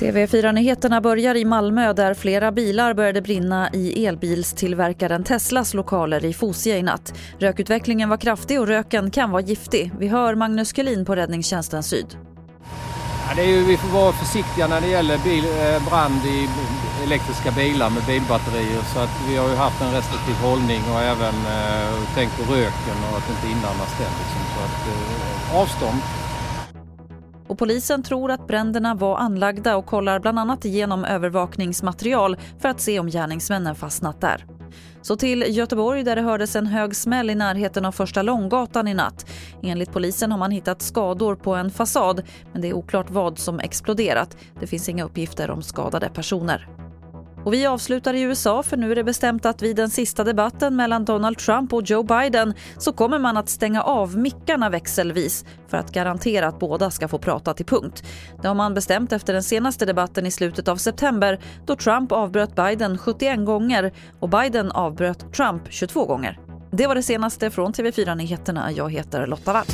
TV4-nyheterna börjar i Malmö där flera bilar började brinna i elbilstillverkaren Teslas lokaler i Fosie i natt. Rökutvecklingen var kraftig och röken kan vara giftig. Vi hör Magnus Kelin på Räddningstjänsten Syd. Ja, det är ju, vi får vara försiktiga när det gäller bil, eh, brand i elektriska bilar med bilbatterier så att vi har ju haft en restriktiv hållning och även eh, tänkt på röken och att inte inandas den. Liksom. Så att, eh, avstånd och polisen tror att bränderna var anlagda och kollar bland annat igenom övervakningsmaterial för att se om gärningsmännen fastnat där. Så till Göteborg där det hördes en hög smäll i närheten av Första Långgatan i natt. Enligt polisen har man hittat skador på en fasad men det är oklart vad som exploderat. Det finns inga uppgifter om skadade personer. Och vi avslutar i USA för nu är det bestämt att vid den sista debatten mellan Donald Trump och Joe Biden så kommer man att stänga av mickarna växelvis för att garantera att båda ska få prata till punkt. Det har man bestämt efter den senaste debatten i slutet av september då Trump avbröt Biden 71 gånger och Biden avbröt Trump 22 gånger. Det var det senaste från TV4 Nyheterna. Jag heter Lotta Wall.